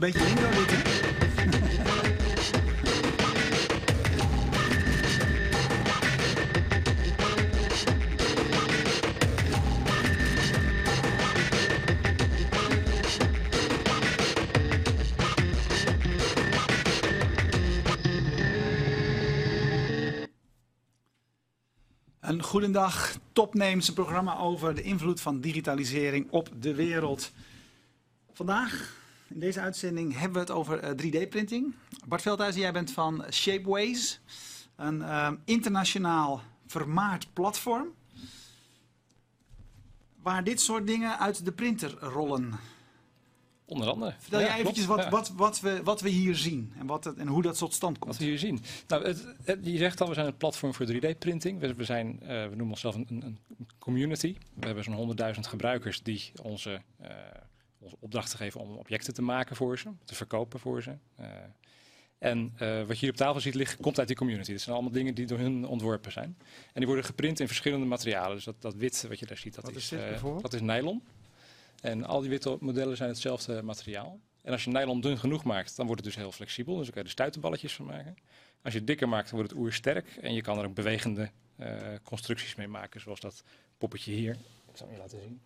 een beetje lingo dit? Een goedendag, Topnames, een programma over de invloed van digitalisering op de wereld. Vandaag, in deze uitzending, hebben we het over eh, 3D-printing. Bart Veldhuizen, jij bent van Shapeways, een eh, internationaal vermaard platform. Waar dit soort dingen uit de printer rollen. Onder andere. Vertel Ja, jij eventjes klopt. wat, Ja. wat, wat, we, wat we hier zien en, wat het, en hoe dat tot stand Wat komt. we hier zien. Nou, het, het- je zegt al, we zijn een platform voor 3D-printing. We, we, zijn, eh, we noemen onszelf een, een, een community. We hebben zo'n 100.000 gebruikers die onze, onze opdrachten geven om objecten te maken voor ze, te verkopen voor ze. Eh, en eh, wat je hier op tafel ziet liggen, komt uit die community. Dat zijn allemaal dingen die door hun ontworpen zijn. En die worden geprint in verschillende materialen. Dus dat, dat wit wat je daar ziet, dat, Wat is, eh, dat is nylon. En al die witte modellen zijn hetzelfde materiaal. En als je nylon dun genoeg maakt, dan wordt het dus heel flexibel. Dus dan kan je er stuitenballetjes van maken. Als je het dikker maakt, dan wordt het oersterk. En je kan er ook bewegende constructies mee maken, zoals dat poppetje hier. Ik zal het je laten zien.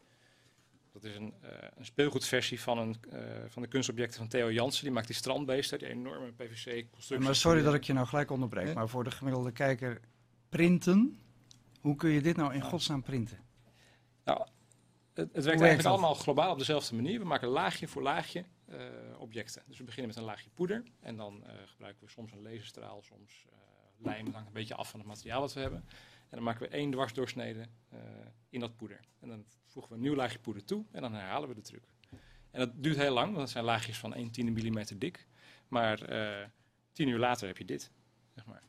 Dat is een, eh, een speelgoedversie van, een, eh, van de kunstobjecten van Theo Jansen. Die maakt die strandbeesten, die enorme PVC-constructies. Maar sorry dat ik je nou gelijk onderbreek, maar voor de gemiddelde kijker, printen, hoe kun je dit nou in godsnaam printen? Nou, het, het werkt eigenlijk dat? allemaal globaal op dezelfde manier. We maken laagje voor laagje eh, objecten. Dus we beginnen met een laagje poeder. En dan gebruiken we soms een laserstraal, soms eh, lijm. Dat hangt een beetje af van het materiaal wat we hebben. En dan maken we één dwarsdoorsnede eh, in dat poeder. En dan voegen we een nieuw laagje poeder toe en dan herhalen we de truc. En dat duurt heel lang, want het zijn laagjes van 1 tiende millimeter dik. Maar eh, tien uur later heb je dit, zeg maar.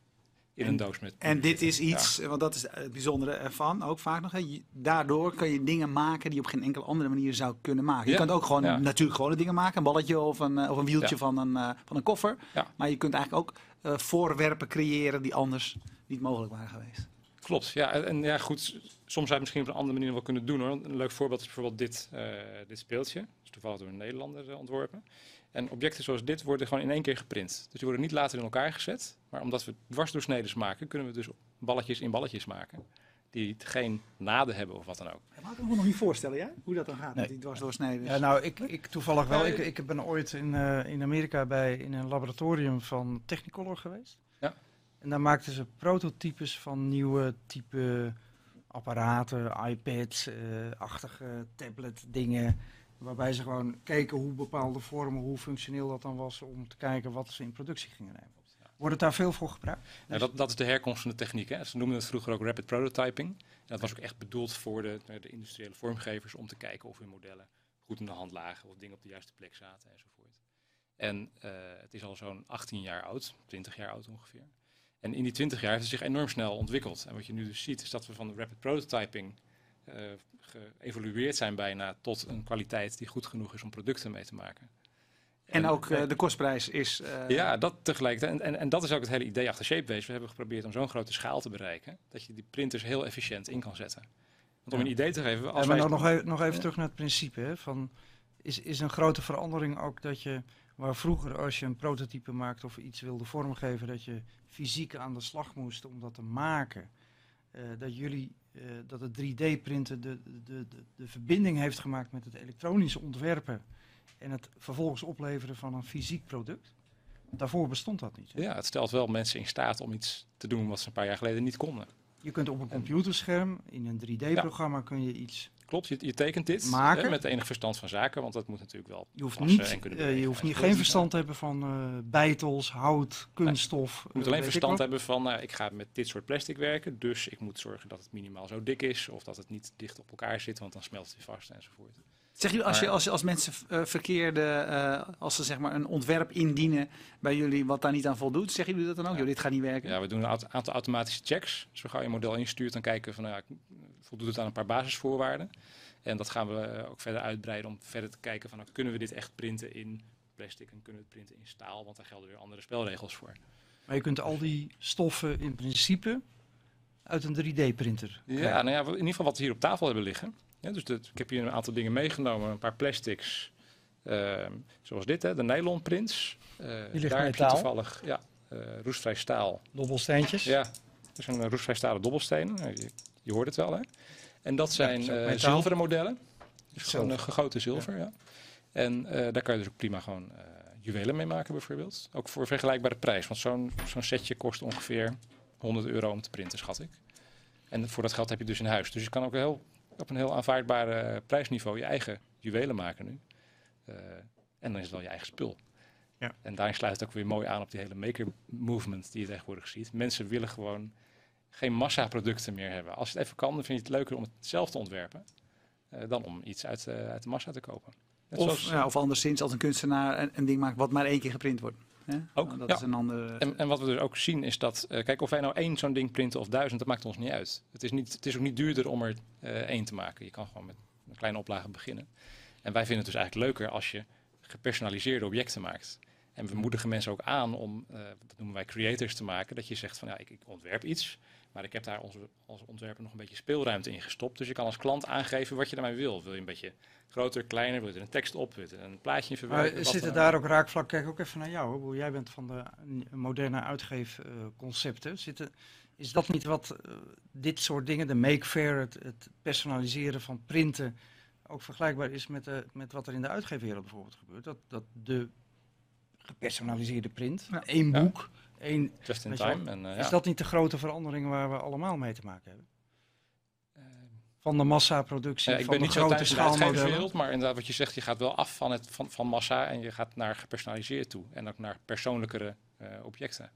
In een En- doos met En dit is iets, want dat is het bijzondere ervan, ook vaak nog. Hè. Daardoor kan je dingen maken die je op geen enkele andere manier zou kunnen maken. Je Ja. kunt ook gewoon Ja. natuurlijk gewone dingen maken. Een balletje of een, eh, of een wieltje van, een, van een koffer. Maar je kunt eigenlijk ook voorwerpen creëren die anders niet mogelijk waren geweest. Klopt, ja. En, ja, goed, soms zou je het misschien op een andere manier wel kunnen doen hoor. Een leuk voorbeeld is bijvoorbeeld dit, eh, dit speeltje. Dat is toevallig door een Nederlander eh, ontworpen. En objecten zoals dit worden gewoon in één keer geprint. Dus die worden niet later in elkaar gezet. Maar omdat we dwarsdoorsneden maken, kunnen we dus balletjes in balletjes maken. Die geen naden hebben of wat dan ook. Kan ik me nog niet voorstellen, jij? Hoe dat dan gaat Nee. met die dwarsdoorsneden. Ja, nou, ik, ik toevallig wel. Eh, Ik, ik ben ooit in, eh, in Amerika bij, in een laboratorium van Technicolor geweest. En daar maakten ze prototypes van nieuwe type apparaten, iPads, eh, achtige tablet dingen. Waarbij ze gewoon keken hoe bepaalde vormen, hoe functioneel dat dan was, om te kijken wat ze in productie gingen nemen. Wordt het daar veel voor gebruikt? Dat, dat is de herkomst van de techniek. Hè. Ze noemden het vroeger ook rapid prototyping. En dat was ook echt bedoeld voor de, de industriële vormgevers om te kijken of hun modellen goed in de hand lagen, of dingen op de juiste plek zaten enzovoort. En eh, het is al zo'n 18 jaar oud, 20 jaar oud ongeveer. En in die 20 jaar heeft het zich enorm snel ontwikkeld. En wat je nu dus ziet, is dat we van de rapid prototyping eh, geëvolueerd zijn bijna tot een kwaliteit die goed genoeg is om producten mee te maken. en ook eh, de kostprijs is... eh, Ja, dat tegelijkertijd. En, en, en dat is ook het hele idee achter Shapeways. We hebben geprobeerd om zo'n grote schaal te bereiken, dat je die printers heel efficiënt in kan zetten. Want om Ja. een idee te geven, als Ja, maar wij... nou nog, even, nog even terug naar het principe. Hè, van, is, is een grote verandering ook dat je, waar vroeger als je een prototype maakt of iets wilde vormgeven, dat je fysiek aan de slag moest om dat te maken. eh, dat jullie, eh, dat het 3D-printen de, de, de, de verbinding heeft gemaakt met het elektronische ontwerpen en het vervolgens opleveren van een fysiek product. Daarvoor bestond dat niet. hè. Ja, het stelt wel mensen in staat om iets te doen wat ze een paar jaar geleden niet konden. Je kunt op een computerscherm, in een 3D-programma kun je iets Klopt, je, je tekent dit Maken? hè, met enig verstand van zaken, want dat moet natuurlijk wel Je hoeft, niet, en kunnen eh, je hoeft niet, geen verstand te hebben van eh bijtels, hout, kunststof. Je moet eh, alleen weet ik verstand hebben van, nou, ik ga met dit soort plastic werken, dus ik moet zorgen dat het minimaal zo dik is, of dat het niet dicht op elkaar zit, want dan smelt het vast enzovoort. Zeg je, als, je, als, als mensen eh, verkeerde, eh, als ze zeg maar een ontwerp indienen bij jullie wat daar niet aan voldoet, zeggen jullie dat dan ook? Ja. Joh, dit gaat niet werken. Ja, we doen een aantal automatische checks. Dus we gaan je model instuurt, dan kijken we van, nou, ja, voldoet het aan een paar basisvoorwaarden. En dat gaan we eh, ook verder uitbreiden om verder te kijken van, nou, kunnen we dit echt printen in plastic en kunnen we het printen in staal, want daar gelden weer andere spelregels voor. Maar je kunt al die stoffen in principe uit een 3D-printer. Ja, nou ja, in ieder geval wat we hier op tafel hebben liggen. Ja, dus ik heb hier een aantal dingen meegenomen, een paar plastics, Ehm, zoals dit, hè, de nylon prints. Uh, ligt daar heb je toevallig ja, eh, roestvrij staal. Dobbelsteentjes. Ja, dat zijn roestvrij stalen dobbelstenen. Nou, je, je hoort het wel, hè? En dat zijn eh, zilveren modellen. Dus gewoon gegoten zilver, ja. En eh, daar kan je dus ook prima gewoon eh, juwelen mee maken, bijvoorbeeld. Ook voor vergelijkbare prijs. Want zo'n zo'n setje kost ongeveer 100 euro om te printen, schat ik. En voor dat geld heb je dus in huis. Dus je kan ook heel, op een heel aanvaardbare prijsniveau je eigen juwelen maken nu. Eh, en dan is het wel je eigen spul. Ja. En daarin sluit het ook weer mooi aan op die hele maker movement die je tegenwoordig ziet. Mensen willen gewoon geen massaproducten meer hebben. Als het even kan, dan vind je het leuker om het zelf te ontwerpen. eh, dan om iets uit, eh, uit de massa te kopen. Net Of, zoals- ja, of anderszins als een kunstenaar een, een ding maakt wat maar één keer geprint wordt. Hè? Ook, Dat ja. is een andere... En, en wat we dus ook zien is dat, eh, kijk, of wij nou één zo'n ding printen of duizend, dat maakt ons niet uit. Het is, niet, het is ook niet duurder om er eh, één te maken. Je kan gewoon met een kleine oplage beginnen. En wij vinden het dus eigenlijk leuker als je gepersonaliseerde objecten maakt. En we moedigen mensen ook aan om, eh dat noemen wij creators te maken, dat je zegt van ja, ik, ik ontwerp iets, maar ik heb daar onze, als ontwerper nog een beetje speelruimte in gestopt. Dus je kan als klant aangeven wat je daarmee wil. Wil je een beetje groter, kleiner, wil je er een tekst op, wil je er een plaatje in Maar verwerken? wat zitten dan daar ook raakvlak? Kijk ook even naar jou. hoor. Hoe Jij bent van de moderne uitgeefconcepten. Zitten, is dat niet wat eh, dit soort dingen, de make fair, het, het personaliseren van printen, ook vergelijkbaar is met, de, met wat er in de uitgeefwereld bijvoorbeeld gebeurt? Dat, dat de gepersonaliseerde print, Ja. één Ja. boek, één, Just in time. En, eh, is ja. dat niet de grote verandering waar we allemaal mee te maken hebben? Van de massaproductie, Ja, ik van ben de niet zo grote thuis in de uitgeverswereld, maar inderdaad wat je zegt, je gaat wel af van, het, van, van massa en je gaat naar gepersonaliseerd toe. En ook naar persoonlijkere eh, objecten.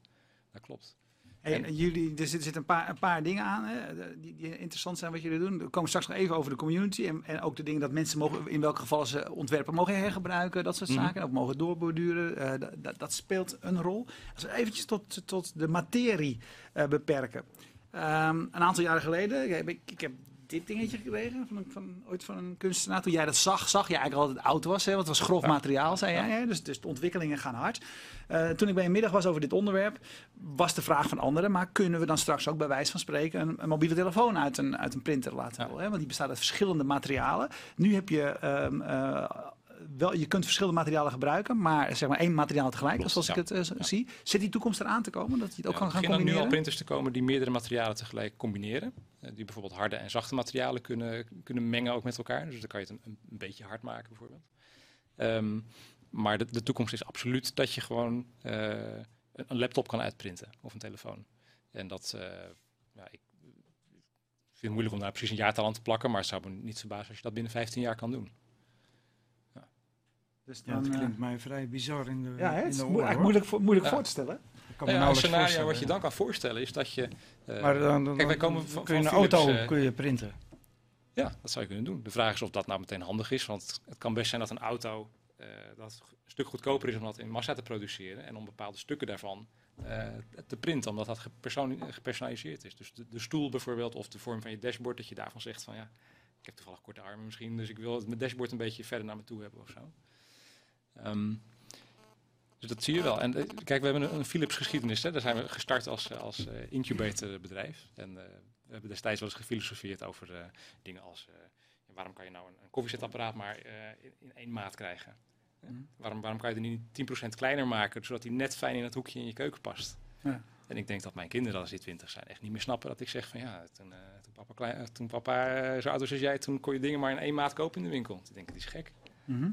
Dat klopt. Hey, En- en jullie, er zitten zitten een paar, een paar dingen aan hè, die, die interessant zijn wat jullie doen. We komen straks nog even over de community en, en ook de dingen dat mensen mogen, in welke gevallen ze ontwerpen mogen hergebruiken, dat soort Mhm. zaken. Ook mogen doorborduren, eh, dat- speelt een rol. Als we eventjes tot, tot de materie eh, beperken. Ehm, een aantal jaren geleden, heb ik, ik heb dit dingetje gekregen van, van, ooit van een kunstenaar. Toen jij dat zag, zag je eigenlijk al dat het oud was, hè, want het was grof Ja. materiaal, zei jij. Hè? Dus, dus de ontwikkelingen gaan hard. Eh, toen ik bij een middag was over dit onderwerp, was de vraag van anderen, maar kunnen we dan straks ook bij wijze van spreken een, een mobiele telefoon uit een, uit een printer laten Ja. rollen? Hè? Want die bestaat uit verschillende materialen. Nu heb je ehm, eh, wel, je kunt verschillende materialen gebruiken, maar zeg maar één materiaal tegelijk, Klopt, zoals ik het eh, zie. Zit die toekomst eraan te komen, dat je het ook kan er gaan beginnen nu al combineren? printers te komen die meerdere materialen tegelijk combineren. Eh, die bijvoorbeeld harde en zachte materialen kunnen, kunnen mengen ook met elkaar. Dus dan kan je het een, een beetje hard maken bijvoorbeeld. Ehm, maar de, de toekomst is absoluut dat je gewoon eh, een laptop kan uitprinten of een telefoon. En dat, ja, ik vind het moeilijk om daar precies een jaartal aan te plakken, maar het zou me niet verbazen als je dat binnen 15 jaar kan doen. Dus Ja, dat eh, klinkt mij vrij bizar in de, ja, hè, in het is de eigenlijk moeilijk, voor, moeilijk Ja. voor te stellen. Ik kan ja, een scenario voorstellen, wat je dan kan voorstellen is dat je... eh, Maar dan, dan, Kijk, wij komen van- kun je van een auto eh, kun je printen. Ja, dat zou je kunnen doen. De vraag is of dat nou meteen handig is. Want het kan best zijn dat een auto eh, dat een stuk goedkoper is om dat in massa te produceren. En om bepaalde stukken daarvan eh, te printen, omdat dat gepersonaliseerd is. Dus de, de stoel bijvoorbeeld, of de vorm van je dashboard, dat je daarvan zegt van ja, ik heb toevallig korte armen misschien, dus ik wil het mijn dashboard een beetje verder naar me toe hebben of zo. Ehm, dus dat zie je wel. En eh, kijk, we hebben een, een Philips geschiedenis. Hè. Daar zijn we gestart als, eh, als eh, incubator bedrijf. En eh, we hebben destijds wel eens gefilosofeerd over eh, dingen als... eh, ja, waarom kan je nou een, een koffiezetapparaat maar eh, in, in één maat krijgen? Hè? Mhm. Waarom, waarom kan je die niet 10% kleiner maken, zodat die net fijn in het hoekje in je keuken past? Ja. En ik denk dat mijn kinderen, als die 20 zijn, echt niet meer snappen dat ik zeg van ja, toen, eh, toen papa, klein, toen papa zo oud was als jij, toen kon je dingen maar in één maat kopen in de winkel. Ik denk, die is gek. Mhm.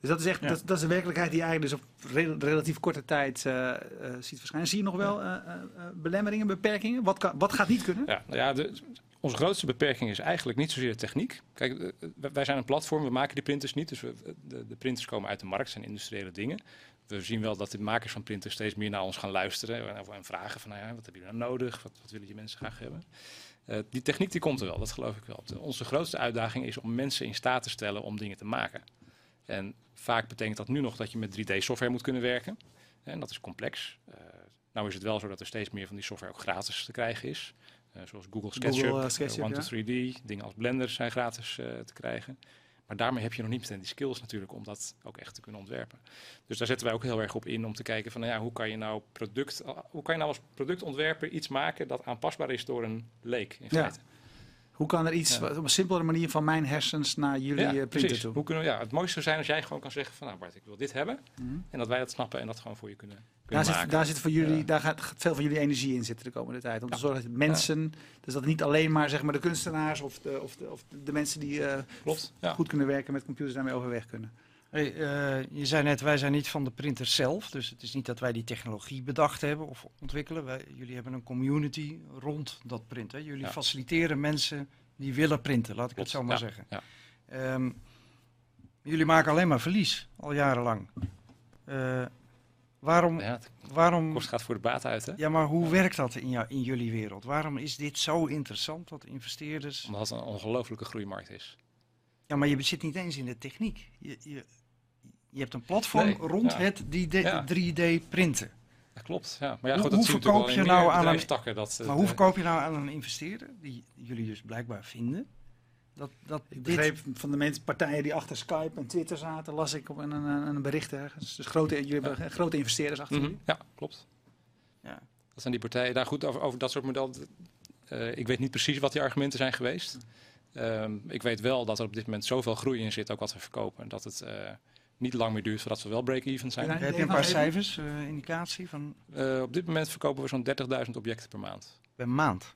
Dus dat is echt Ja. dat, dat is een werkelijkheid die je eigenlijk dus op re- relatief korte tijd eh, eh, ziet verschijnen. Zie je nog wel eh, eh, eh, belemmeringen, beperkingen? Wat, kan, wat gaat niet kunnen? Ja, nou ja, de, onze grootste beperking is eigenlijk niet zozeer de techniek. Kijk, eh, wij- zijn een platform, we maken die printers niet. Dus we, de, de printers komen uit de markt, zijn industriële dingen. We zien wel dat de makers van printers steeds meer naar ons gaan luisteren en, en vragen van, nou ja, wat hebben jullie nou nodig? Wat, wat willen die mensen graag hebben? Eh, die techniek die komt er wel, dat geloof ik wel. De- onze grootste uitdaging is om mensen in staat te stellen om dingen te maken. En vaak betekent dat nu nog dat je met 3D-software moet kunnen werken. En dat is complex. Eh, nou is het wel zo dat er steeds meer van die software ook gratis te krijgen is. Eh, zoals Google SketchUp, Google, eh, SketchUp, One to 3D, dingen als Blender zijn gratis te krijgen. Maar daarmee heb je nog niet meteen die skills natuurlijk om dat ook echt te kunnen ontwerpen. Dus daar zetten wij ook heel erg op in om te kijken van nou ja, hoe kan je nou product, hoe kan je nou als productontwerper iets maken dat aanpasbaar is door een leek in Ja. Hoe kan er iets Ja. op een simpelere manier van mijn hersens naar jullie Ja, eh, printer toe? Hoe kunnen we, ja, het mooiste zou zijn als jij gewoon kan zeggen van nou Bart, ik wil dit hebben. Mhm. En dat wij dat snappen en dat gewoon voor je kunnen, Daar kunnen zit, maken. daar zit voor jullie, Ja. daar gaat veel van jullie energie in zitten de komende tijd. Om te zorgen dat mensen, dus dat niet alleen maar, zeg maar de kunstenaars of de, of de, of de mensen die eh, Klopt. Goed kunnen werken met computers daarmee overweg kunnen. Hey, eh, je zei net, wij zijn niet van de printer zelf. Dus het is niet dat wij die technologie bedacht hebben of ontwikkelen. Wij, jullie hebben een community rond dat printen. Jullie Ja. faciliteren mensen die willen printen, laat ik Klopt, het zo maar ja, zeggen. ja. Ehm, jullie maken alleen maar verlies, al jarenlang. Eh, waarom, Ja, het waarom, kost gaat voor de baat uit. Hè? ja, maar hoe werkt dat in, jou, in jullie wereld? Waarom is dit zo interessant dat investeerders... Omdat het een ongelofelijke groeimarkt is. Ja, maar je zit niet eens in de techniek. Je, je, je hebt een platform Nee, rond ja. het 3D, Ja. 3D printen. Dat klopt. Ja. Maar ja, Hoe- goed, hoe dat verkoop je nou aan een-. Dat, Maar hoe eh, verkoop je nou aan een investeerder, die jullie dus blijkbaar vinden, dat, dat Ik dit... begreep van de mensen, partijen die achter Skype en Twitter zaten, las ik op een, een, een bericht ergens. Dus grote, jullie hebben grote investeerders achter jullie. Ja, klopt. Ja. Dat zijn die partijen. Daar goed over, over dat soort modellen. eh, ik weet niet precies wat die argumenten zijn geweest. Ehm, ik weet wel dat er op dit moment zoveel groei in zit, ook wat we verkopen. Dat het eh, niet lang meer duurt voordat we wel break-even zijn. Ja. Heb je een paar cijfers, eh, indicatie van Eh, op dit moment verkopen we zo'n 30.000 objecten per maand. per maand?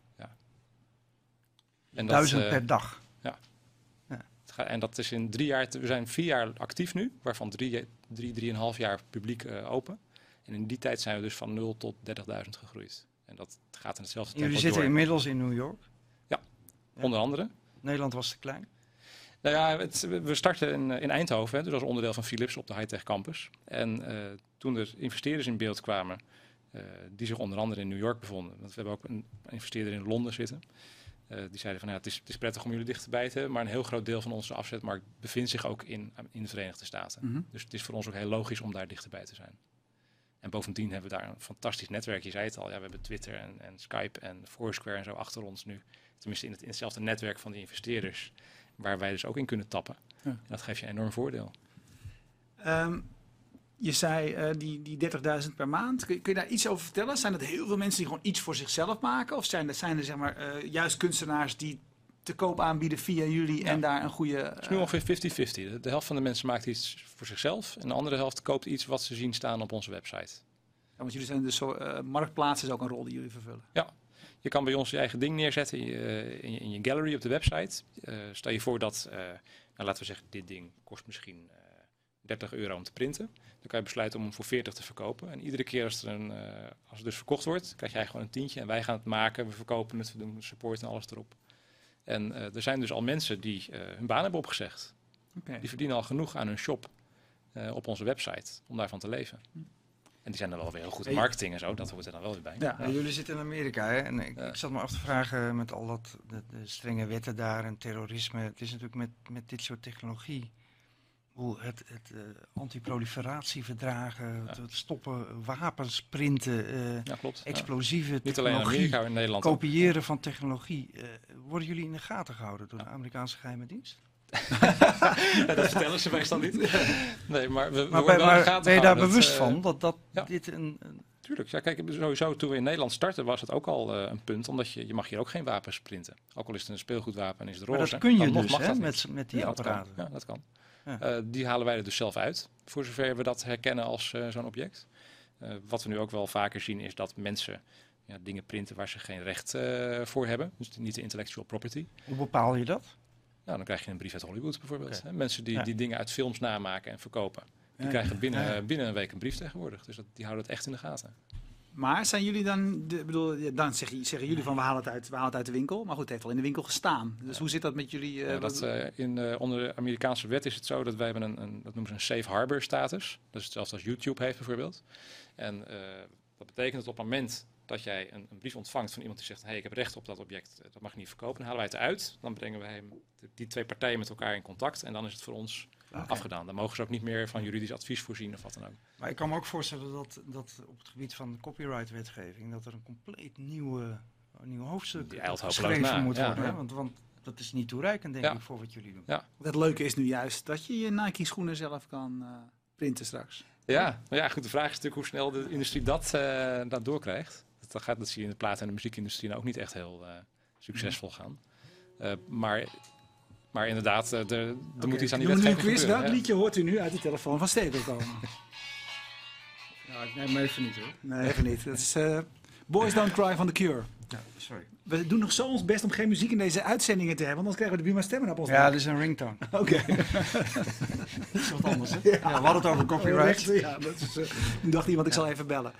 En Duizend eh, per dag. het gaat- En dat is in drie jaar, we zijn vier jaar actief nu, waarvan drie, drie drieënhalf jaar publiek eh, open. En in die tijd zijn we dus van 0 tot 30.000 gegroeid. En dat gaat in hetzelfde tempo Jullie zitten door. inmiddels in New York. Ja. Onder andere. Nederland was te klein. Nou ja, het- we starten in, eh, in Eindhoven, hè, dus als onderdeel van Philips op de Hightech Campus. En eh, toen er investeerders in beeld kwamen, eh, die zich onder andere in New York bevonden. Want we hebben ook een investeerder in Londen zitten. Die zeiden van ja, het is, het is prettig om jullie dichterbij te hebben, maar een heel groot deel van onze afzetmarkt bevindt zich ook in, in de Verenigde Staten. Mhm. Dus het is voor ons ook heel logisch om daar dichterbij te zijn. En bovendien hebben we daar een fantastisch netwerk. Je zei het al, ja, we hebben Twitter en, en Skype en Foursquare en zo achter ons nu. Tenminste in, het, in hetzelfde netwerk van die investeerders, waar wij dus ook in kunnen tappen. Ja. En dat geeft je een enorm voordeel. Ehm, je zei eh, die, die 30.000 per maand. Kun, kun je daar iets over vertellen? Zijn dat heel veel mensen die gewoon iets voor zichzelf maken? Of zijn er, zijn er zeg maar, eh, juist kunstenaars die te koop aanbieden via jullie Ja. en daar een goede... Het is nu eh, ongeveer 50-50. De, helft van de mensen maakt iets voor zichzelf en de andere helft koopt iets wat ze zien staan op onze website. ja, want jullie zijn dus zo... eh, marktplaats is ook een rol die jullie vervullen. Je kan bij ons je eigen ding neerzetten in je, eh, in je, in je gallery op de website. Eh, stel je voor dat, eh, nou, laten we zeggen, dit ding kost misschien eh 30 euro om te printen. Dan kan je besluiten om hem voor 40 te verkopen. En iedere keer als, er een, eh, als het dus verkocht wordt, krijg jij gewoon een tientje. En wij gaan het maken, we verkopen het, we doen support en alles erop. En eh, er zijn dus al mensen die eh, hun baan hebben opgezegd. Die verdienen al genoeg aan hun shop eh, op onze website om daarvan te leven. En die zijn dan wel weer heel goed in marketing en zo, dat hoort er dan wel weer bij. Ja. Ja, jullie zitten in Amerika, hè? En ik, Ja. ik zat me af te vragen met al dat de, de strenge wetten daar en terrorisme. Het is natuurlijk met, met dit soort technologie. Hoe het, het eh, antiproliferatieverdragen, Ja. het, het stoppen wapens, printen, eh, Ja, klopt. Ja. explosieve Niet alleen in technologie, Amerika, maar in Nederland ook. kopiëren van technologie. Eh, worden jullie in de gaten gehouden door de Amerikaanse geheime dienst? Dat vertellen ze meestal niet. Nee, maar we, we Maar, worden ben, wel in de maar gaten ben je daar bewust Het, van eh, dat, dat ja. dit een, een Tuurlijk. Ja, kijk, sowieso toen we in Nederland startten was het ook al eh, een punt. Omdat je, je mag hier ook geen wapens printen. Ook al is het een speelgoedwapen en is het roze. Maar dat kun je dus, mag hè, dat met, met die Ja, dat kan. apparaten. Ja, dat kan. Ja. Eh, die halen wij er dus zelf uit. Voor zover we dat herkennen als eh, zo'n object. Eh, wat we nu ook wel vaker zien is dat mensen ja, dingen printen waar ze geen recht eh, voor hebben. Dus niet de intellectual property. Hoe bepaal je dat? Nou, dan krijg je een brief uit Hollywood bijvoorbeeld. Hè? Mensen die, Ja. die dingen uit films namaken en verkopen. Die Ja. krijgen binnen, binnen een week een brief tegenwoordig. Dus dat, die houden het echt in de gaten. Maar zijn jullie dan, de, bedoel, dan zeggen, zeggen jullie van we halen, het uit, we halen het uit de winkel. Maar goed, het heeft al in de winkel gestaan. Dus hoe zit dat met jullie? eh, Ja, dat, eh, in, eh, onder de Amerikaanse wet is het zo dat wij hebben een, een dat noemen ze een safe harbor status. Dat is hetzelfde als YouTube heeft bijvoorbeeld. En dat betekent dat op het moment dat jij een, een brief ontvangt van iemand die zegt, hey, ik heb recht op dat object, eh, dat mag je niet verkopen, dan halen wij het uit. Dan brengen wij hem, die twee partijen met elkaar in contact en dan is het voor ons afgedaan. Dan mogen ze ook niet meer van juridisch advies voorzien of wat dan ook. Maar ik kan me ook voorstellen dat, dat op het gebied van de copyright-wetgeving... dat er een compleet nieuwe, een nieuw hoofdstuk geschreven na, moet ja. worden. hè? Ja. Want, want dat is niet toereikend, denk Ja. ik, voor wat jullie doen. Het leuke is nu juist dat je je Nike schoenen zelf kan eh, printen straks. Ja, maar ja, goed. De vraag is natuurlijk hoe snel de industrie dat, eh, dat doorkrijgt. Dat, gaat, dat zie je in de plaat- en de muziekindustrie nou ook niet echt heel eh, succesvol gaan. Eh, maar, maar inderdaad, eh, er, er moet iets aan die doen we nu een wetgeving quiz. Welk ja. liedje hoort u nu uit de telefoon van Steven komen? Ja, ik neem even niet hoor. Nee, even niet. Dat is eh, Boys Don't Cry van The Cure. Ja, sorry. We doen nog zo ons best om geen muziek in deze uitzendingen te hebben, want anders krijgen we de Buma stemmen op ons Ja, dit is een ringtone. Oké. Dat is wat anders, hè? Ja, we hadden het over copyright. Ja, dat is, eh, toen dacht iemand, ik zal even bellen.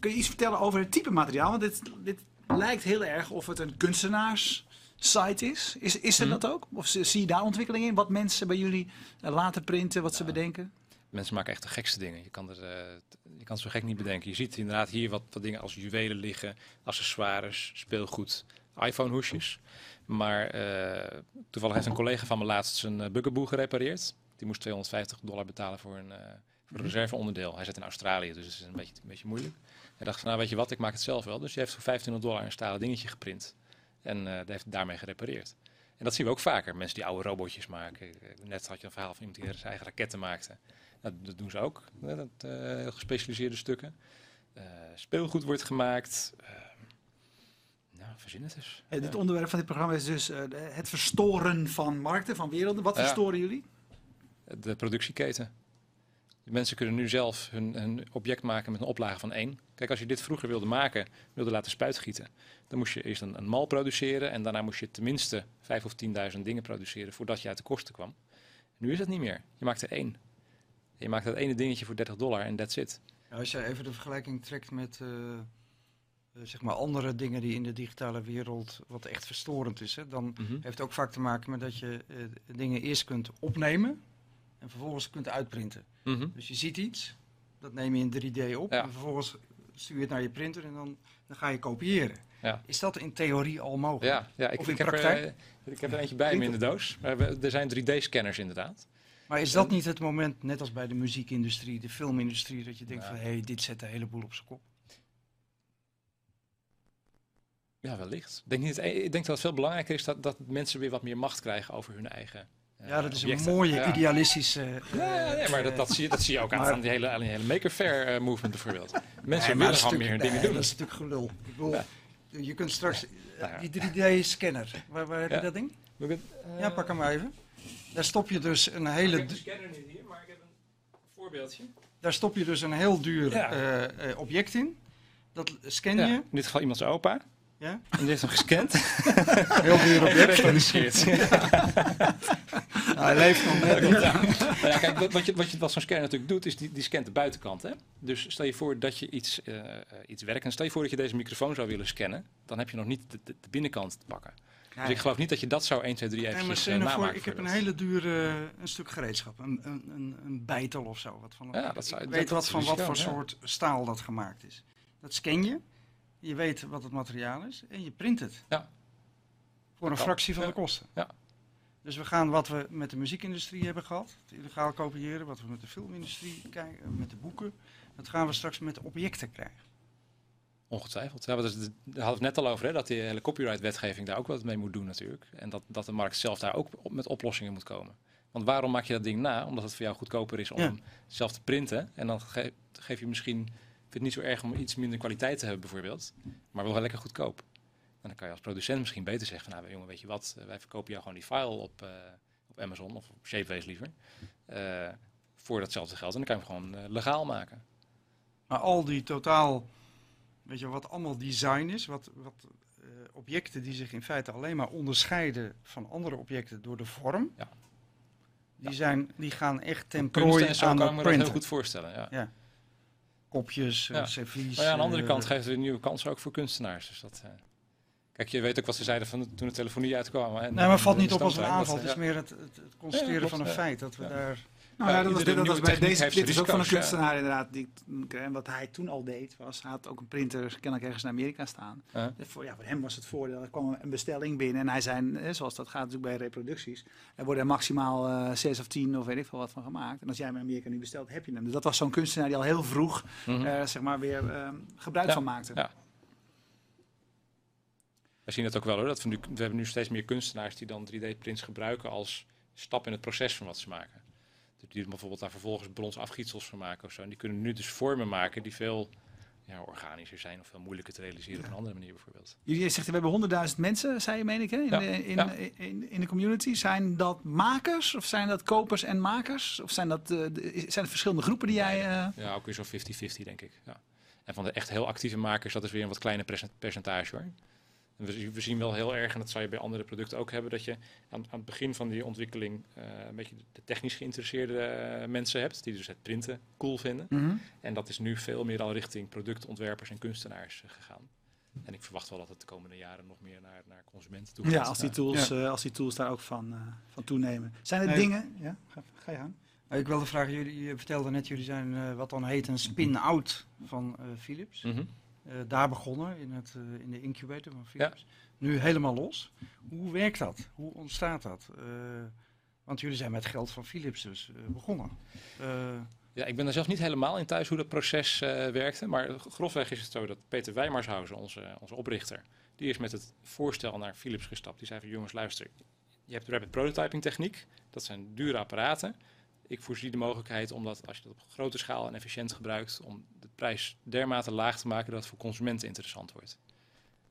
Kun je iets vertellen over het type materiaal? Want dit, dit lijkt heel erg of het een kunstenaars-site is. Is, is er Mhm. dat ook? Of zie je daar ontwikkeling in? Wat mensen bij jullie eh, laten printen, wat ze bedenken? Mensen maken echt de gekste dingen. Je kan, er, t- je kan het zo gek niet bedenken. Je ziet inderdaad hier wat, wat dingen als juwelen liggen, accessoires, speelgoed, iPhone-hoesjes. Maar eh, toevallig heeft een collega van me laatst zijn uh, bugaboo gerepareerd. Die moest 250 dollar betalen voor een, voor een reserveonderdeel. Hij zit in Australië, dus het is een beetje, een beetje moeilijk. Hij dacht van, nou weet je wat, ik maak het zelf wel. Dus hij heeft voor 2500 dollar een stalen dingetje geprint. En heeft het daarmee gerepareerd. En dat zien we ook vaker. Mensen die oude robotjes maken. Net had je een verhaal van iemand die zijn eigen raketten maakte. Nou, dat doen ze ook. hè, Dat, eh, heel gespecialiseerde stukken. Eh, speelgoed wordt gemaakt. Eh, nou, verzin het eens. Dit Ja. onderwerp van dit programma is dus het verstoren van markten, van werelden. Wat verstoren jullie? De productieketen. De mensen kunnen nu zelf hun, hun object maken met een oplage van één. Kijk, als je dit vroeger wilde maken, wilde laten spuitgieten, dan moest je eerst een, een mal produceren en daarna moest je tenminste vijf of tienduizend dingen produceren voordat je uit de kosten kwam. Nu is dat niet meer. Je maakt er één. Je maakt dat ene dingetje voor 30 dollar en that's it. Als je even de vergelijking trekt met eh, eh, zeg maar andere dingen die in de digitale wereld wat echt verstorend is, hè, dan Mhm. heeft het ook vaak te maken met dat je eh, dingen eerst kunt opnemen en vervolgens kunt uitprinten. Mhm. Dus je ziet iets, dat neem je in 3D op Ja. en vervolgens stuur je het naar je printer en dan, dan ga je kopiëren. Ja. Is dat in theorie al mogelijk? Ja, ja ik, Of in ik, heb er, ik heb er eentje bij me in de doos. Er zijn 3D-scanners inderdaad. Maar is dat niet het moment, net als bij de muziekindustrie, de filmindustrie, dat je denkt van hé, hey, dit zet een heleboel op zijn kop? Ja, wellicht. Ik denk, niet, ik denk dat het veel belangrijker is dat, dat mensen weer wat meer macht krijgen over hun eigen eh, Ja, dat is objecten. een mooie Ja. idealistische... eh, Ja, ja, nee, maar dat, eh, dat, zie je, dat zie je ook aan, maar- aan die hele, aan die hele Maker Faire eh, movement bijvoorbeeld. Mensen Nee, willen gewoon meer natuurlijk- dingen nee, doen. Dat is natuurlijk gelul. Ik bedoel, Ja. je kunt straks... Die 3D-scanner, waar, waar heb je dat ding? Ja, pak hem even. Daar stop je dus een hele... Ik heb scanner niet hier, maar ik heb een voorbeeldje. Daar stop je dus een heel duur Ja. eh, eh, object in. Dat scan Ja, je. in dit geval iemand zijn opa. Ja. En die heeft hem gescand Heel duur object. Nou, hij leeft nog net. Nou ja, kijk, wat, wat, je, wat, je, wat zo'n scanner natuurlijk doet, is die, die scant de buitenkant. Hè? Dus stel je voor dat je iets, eh eh, iets werkt. En stel je voor dat je deze microfoon zou willen scannen. Dan heb je nog niet de, de, de binnenkant te pakken. Dus ik geloof niet dat je dat zo 1, 2, 3 Nee, maar eventjes eh, nou voor, namaakt. ik heb een hele dure een stuk gereedschap. Een, een, een, een bijtel of zo. Wat van, Ja, dat zou- ik dat- weet dat wat van wat voor soort staal dat gemaakt is. Dat scan je. Je weet wat het materiaal is. En je print het. Ja. Voor een fractie van de kosten. Ja. Dus we gaan wat we met de muziekindustrie hebben gehad. Het illegaal kopiëren. Wat we met de filmindustrie kijken. Met de boeken. Dat gaan we straks met objecten krijgen. Ongetwijfeld. Ja, daar hadden we het net al over, hè, dat die hele copyright-wetgeving daar ook wat mee moet doen natuurlijk. En dat, dat de markt zelf daar ook op, met oplossingen moet komen. Want waarom maak je dat ding na? Omdat het voor jou goedkoper is om Ja. zelf te printen. En dan ge- geef je misschien, vind het niet zo erg om iets minder kwaliteit te hebben bijvoorbeeld, maar wel lekker goedkoop. En dan kan je als producent misschien beter zeggen van, nou jongen, weet je wat, eh, wij verkopen jou gewoon die file op, eh, op Amazon of op Shapeways liever. eh, voor datzelfde geld. En dan kan je hem gewoon eh, legaal maken. Maar al die totaal, weet je wat allemaal design is, wat, wat eh, objecten die zich in feite alleen maar onderscheiden van andere objecten door de vorm, Ja. die, zijn, die gaan echt ten prooi en zo aan kan de ik me dat heel goed voorstellen. Ja. Kopjes, eh, Ja. servies. Maar ja, aan de andere eh, kant geeft het nieuwe kansen ook voor kunstenaars. Dus dat, eh, Kijk, je weet ook wat ze zeiden van toen de telefonie uitkwam. En, Nee, maar valt niet op als een aanval. Het is ja. meer het, het, het constateren van een ja. feit dat we Ja. daar... Nou ja, Ja, dat was, dat bij deze, dit is ook van een ja. kunstenaar inderdaad. Die, en wat hij toen al deed, was, hij had ook een printer kennelijk ergens in Amerika staan. Dus Voor, ja, voor hem was het voordeel, er kwam een bestelling binnen en hij zei, eh, zoals dat gaat natuurlijk bij reproducties, er worden er maximaal eh, zes of tien of weet ik veel wat van gemaakt. En als jij hem in Amerika nu bestelt, heb je hem. Dus dat was zo'n kunstenaar die al heel vroeg Mhm. eh, zeg maar weer eh, gebruik Ja, van maakte. ja. We zien het ook wel hoor. Dat we, nu, we hebben nu steeds meer kunstenaars die dan 3D-prints gebruiken als stap in het proces van wat ze maken. Die bijvoorbeeld daar vervolgens brons afgietsels van maken of zo. En die kunnen nu dus vormen maken die veel ja, organischer zijn of veel moeilijker te realiseren op een andere manier bijvoorbeeld. Jullie zegt, we hebben honderdduizend mensen, zei je, meen ik, hè, in, Ja, de, in, ja. in, in de community. Zijn dat makers of zijn dat kopers en makers? Of zijn dat eh, zijn het verschillende groepen die jij... eh, Ja, ook weer zo'n 50-50 denk ik. Ja. En van de echt heel actieve makers, dat is weer een wat kleiner percent- percentage hoor. En We, zien- we zien wel heel erg, en dat zal je bij andere producten ook hebben, dat je aan, aan het begin van die ontwikkeling eh, een beetje de technisch geïnteresseerde eh, mensen hebt, die dus het printen cool vinden. mhm. En dat is nu veel meer al richting productontwerpers en kunstenaars eh, gegaan. En ik verwacht wel dat het de komende jaren nog meer naar, naar consumenten toe gaat. Ja, als die, tools, Ja. eh, als die tools daar ook van, eh, van toenemen. Zijn er Nee. dingen... Ja, ga, ga je aan. Eh, Ik wilde vragen, jullie je vertelden net, jullie zijn eh, wat dan heet een spin-out van eh, Philips. Mhm. Eh, daar begonnen in, het, eh, in de incubator van Philips. Nu helemaal los. Hoe werkt dat? Hoe ontstaat dat? Eh, want jullie zijn met geld van Philips dus eh, begonnen. Eh, Ja, ik ben daar zelf niet helemaal in thuis hoe dat proces eh, werkte. Maar grofweg is het zo dat Peter Wijmarshausen, onze, onze oprichter, die is met het voorstel naar Philips gestapt. Die zei van jongens, luister, je hebt rapid prototyping techniek. Dat zijn dure apparaten. Ik voorzie de mogelijkheid om dat, als je dat op grote schaal en efficiënt gebruikt, om de prijs dermate laag te maken dat het voor consumenten interessant wordt.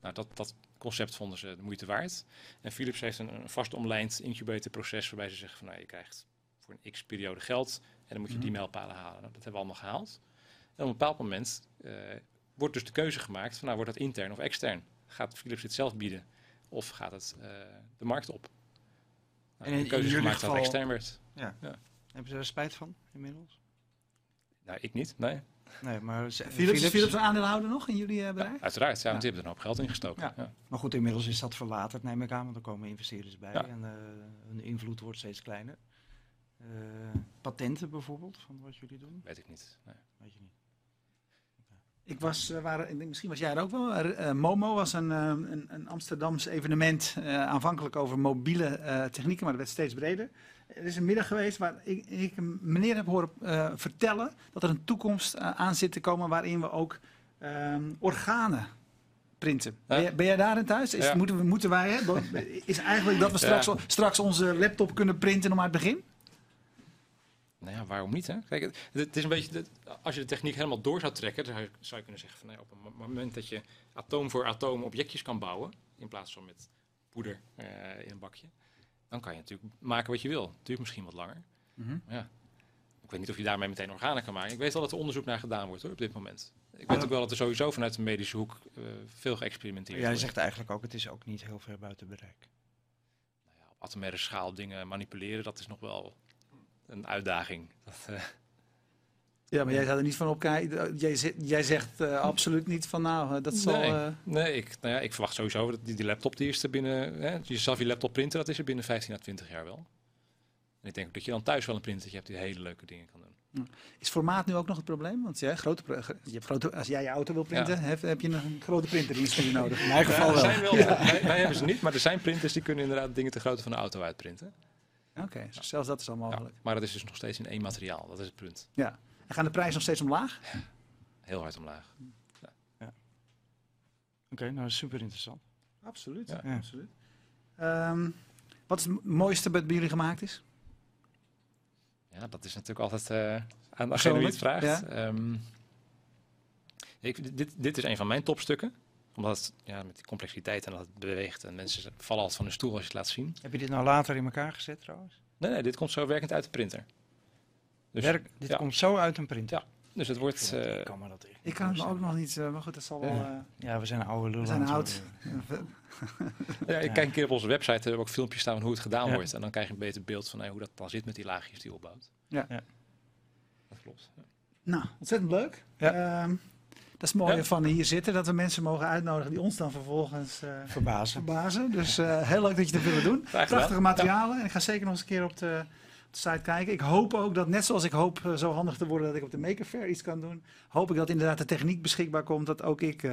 Nou, dat, dat concept vonden ze de moeite waard. En Philips heeft een, een vast omlijnd incubatorproces waarbij ze zeggen van nou, je krijgt voor een x periode geld en dan moet je die Mhm. mijlpalen halen. Nou, dat hebben we allemaal gehaald. En op een bepaald moment eh, wordt dus de keuze gemaakt van nou wordt dat intern of extern. Gaat Philips dit zelf bieden of gaat het eh, de markt op? Nou, En de keuze is gemaakt dat het geval- extern werd. Hebben ze er spijt van inmiddels? Nou, ik niet, nee. Nee, maar ze- Philips, is Philips een aandeelhouder nog in jullie eh, bedrijf? Uiteraard, ja, want Ja. die hebben er een hoop geld in gestoken. Ja. Ja. Maar goed, inmiddels is dat verwaterd, neem ik aan, want er komen investeerders bij Ja. en eh, hun invloed wordt steeds kleiner. Eh, patenten bijvoorbeeld, van wat jullie doen? Weet ik niet. Nee. Weet je niet. Ik was, eh, waren, ik denk, misschien was jij er ook wel. Eh, Momo was een, eh, een, een Amsterdams evenement, aanvankelijk over mobiele technieken, maar dat werd steeds breder. Er is een middag geweest waar ik, ik een meneer heb horen vertellen dat er een toekomst aan zit te komen waarin we ook ehm, organen printen. Ben, jij, ben jij daarin thuis? Is, Ja. moeten, we, moeten wij, hè, is eigenlijk dat we straks, Ja. straks onze laptop kunnen printen om uit het begin? Nou ja, waarom niet? Hè? Kijk, het, het is een beetje, het- als je de techniek helemaal door zou trekken, dan zou je, je kunnen zeggen van nou, ja, op een mo- moment dat je atoom voor atoom objectjes kan bouwen, in plaats van met poeder eh, in een bakje, dan kan je natuurlijk maken wat je wil. Het duurt misschien wat langer. Maar ja, ik weet niet of je daarmee meteen organen kan maken. Ik weet wel dat er onderzoek naar gedaan wordt hoor, op dit moment. Ik weet Ja. ook wel dat er sowieso vanuit de medische hoek eh, veel geëxperimenteerd Jij wordt. zegt eigenlijk ook, het is ook niet heel ver buiten bereik. Nou ja, op atomaire schaal dingen manipuleren, dat is nog wel een uitdaging. Dat, eh, Ja, maar jij zou er niet van opkijken. Jij, zegt- jij zegt eh, absoluut niet van nou, eh, dat zal... Nee. eh, Nee, ik, nou ja, ik verwacht sowieso dat die, die laptop die is er binnen. Hè, jezelf je laptop printen, dat is er binnen 15 à 20 jaar wel. En ik denk ook dat je dan thuis wel een printertje hebt die hele leuke dingen kan doen. Is formaat nu ook nog het probleem? Want ja, grote, je hebt grote, als jij je auto wil printen, heb, heb je een grote printer nodig. In mijn geval Ja, wel. zijn wel wij, wij hebben ze niet, maar er zijn printers die kunnen inderdaad dingen te grootte van de auto uitprinten. Oké, dus zelfs dat is al Ja, mogelijk. maar dat is dus nog steeds in één materiaal. Dat is het punt. Ja. En gaan de prijzen nog steeds omlaag? Heel hard omlaag. Oké, nou super interessant. Absoluut. Ja. Ja. absoluut. Ehm, wat is het mooiste wat bij jullie gemaakt is? Ja, dat is natuurlijk altijd eh, aan degene wie het vraagt. Ja. Ehm, ik, dit, dit is een van mijn topstukken. Omdat het, ja, met die complexiteit en dat het beweegt. En mensen vallen altijd van de stoel als je het laat zien. Heb je dit nou later in elkaar gezet trouwens? Nee, nee, dit komt zo werkend uit de printer. Dus, Werk, dit ja. komt zo uit een printer. Ja, dus het wordt... Ik eh, kan me dat echt Ik kan het me ook nog niet, eh, maar goed, dat zal wel... Ja. eh, Ja, we zijn oude lullen. we zijn oud. ja, ik kijk een keer op onze website, hebben we ook filmpjes staan van hoe het gedaan Ja. wordt. En dan krijg je een beter beeld van hey, hoe dat dan zit met die laagjes die je opbouwt. Ja. Ja. Dat klopt. Ja. Nou, ontzettend leuk. Ja. Ehm, dat is het mooie Ja. van hier zitten, dat we mensen mogen uitnodigen die ons dan vervolgens eh, Verbazen. verbazen. Dus eh, heel leuk dat je dat willen doen. Prachtige materialen. En ik ga zeker nog eens een keer op de, op de site kijken. Ik hoop ook dat, net zoals ik hoop eh, zo handig te worden dat ik op de Maker Fair iets kan doen, hoop ik dat inderdaad de techniek beschikbaar komt dat ook ik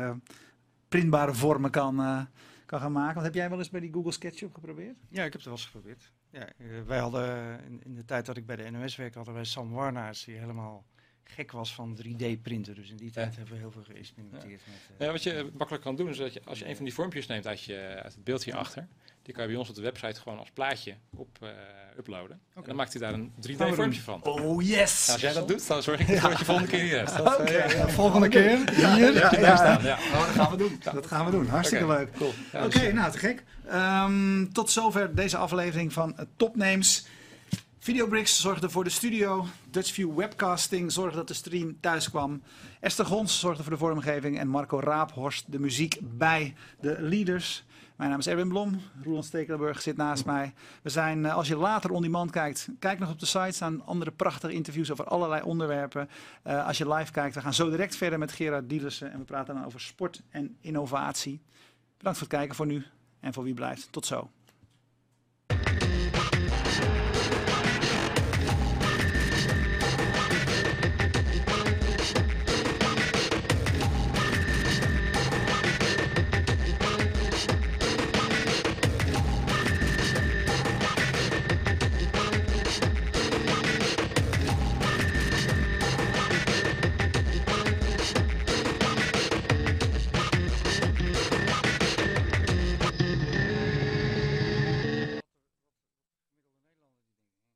printbare vormen kan, kan gaan maken. Want heb jij wel eens bij die Google SketchUp geprobeerd? Ja, ik heb het wel eens geprobeerd. Ja, wij hadden in, in de tijd dat ik bij de NOS werkte, hadden wij Sam Warnaars die helemaal gek was van 3D-printen. Dus in die tijd hebben we heel veel geëxperimenteerd met... eh, ja, wat je makkelijk kan doen is dat je, als je een van die vormpjes neemt uit, je, uit het beeld hierachter, die kan je bij ons op de website gewoon als plaatje op eh, uploaden. En dan maakt hij daar een 3D-vormpje van. Oh yes! Nou, als jij dat doet, dan zorg ik ervoor dat je volgende keer hier hebt. Oké, eh, ja, Volgende keer hier. Ja, hier ja. staan, ja. Oh, dat gaan we doen. Dat gaan we doen. Hartstikke leuk. Cool. Ja, Oké, dus, nou te gek. Ehm, tot zover deze aflevering van uh, Topnames. Videobricks zorgde voor de studio. Dutchview Webcasting zorgde dat de stream thuis kwam. Esther Gons zorgde voor de vormgeving. En Marco Raaphorst de muziek bij de leaders. Mijn naam is Erwin Blom. Roland Stekelenburg zit naast mij. We zijn, eh, als je later on demand kijkt, kijk nog op de site. staan andere prachtige interviews over allerlei onderwerpen. Eh, als je live kijkt, we gaan zo direct verder met Gerard Dielissen. En we praten dan over sport en innovatie. Bedankt voor het kijken voor nu. En voor wie blijft, tot zo.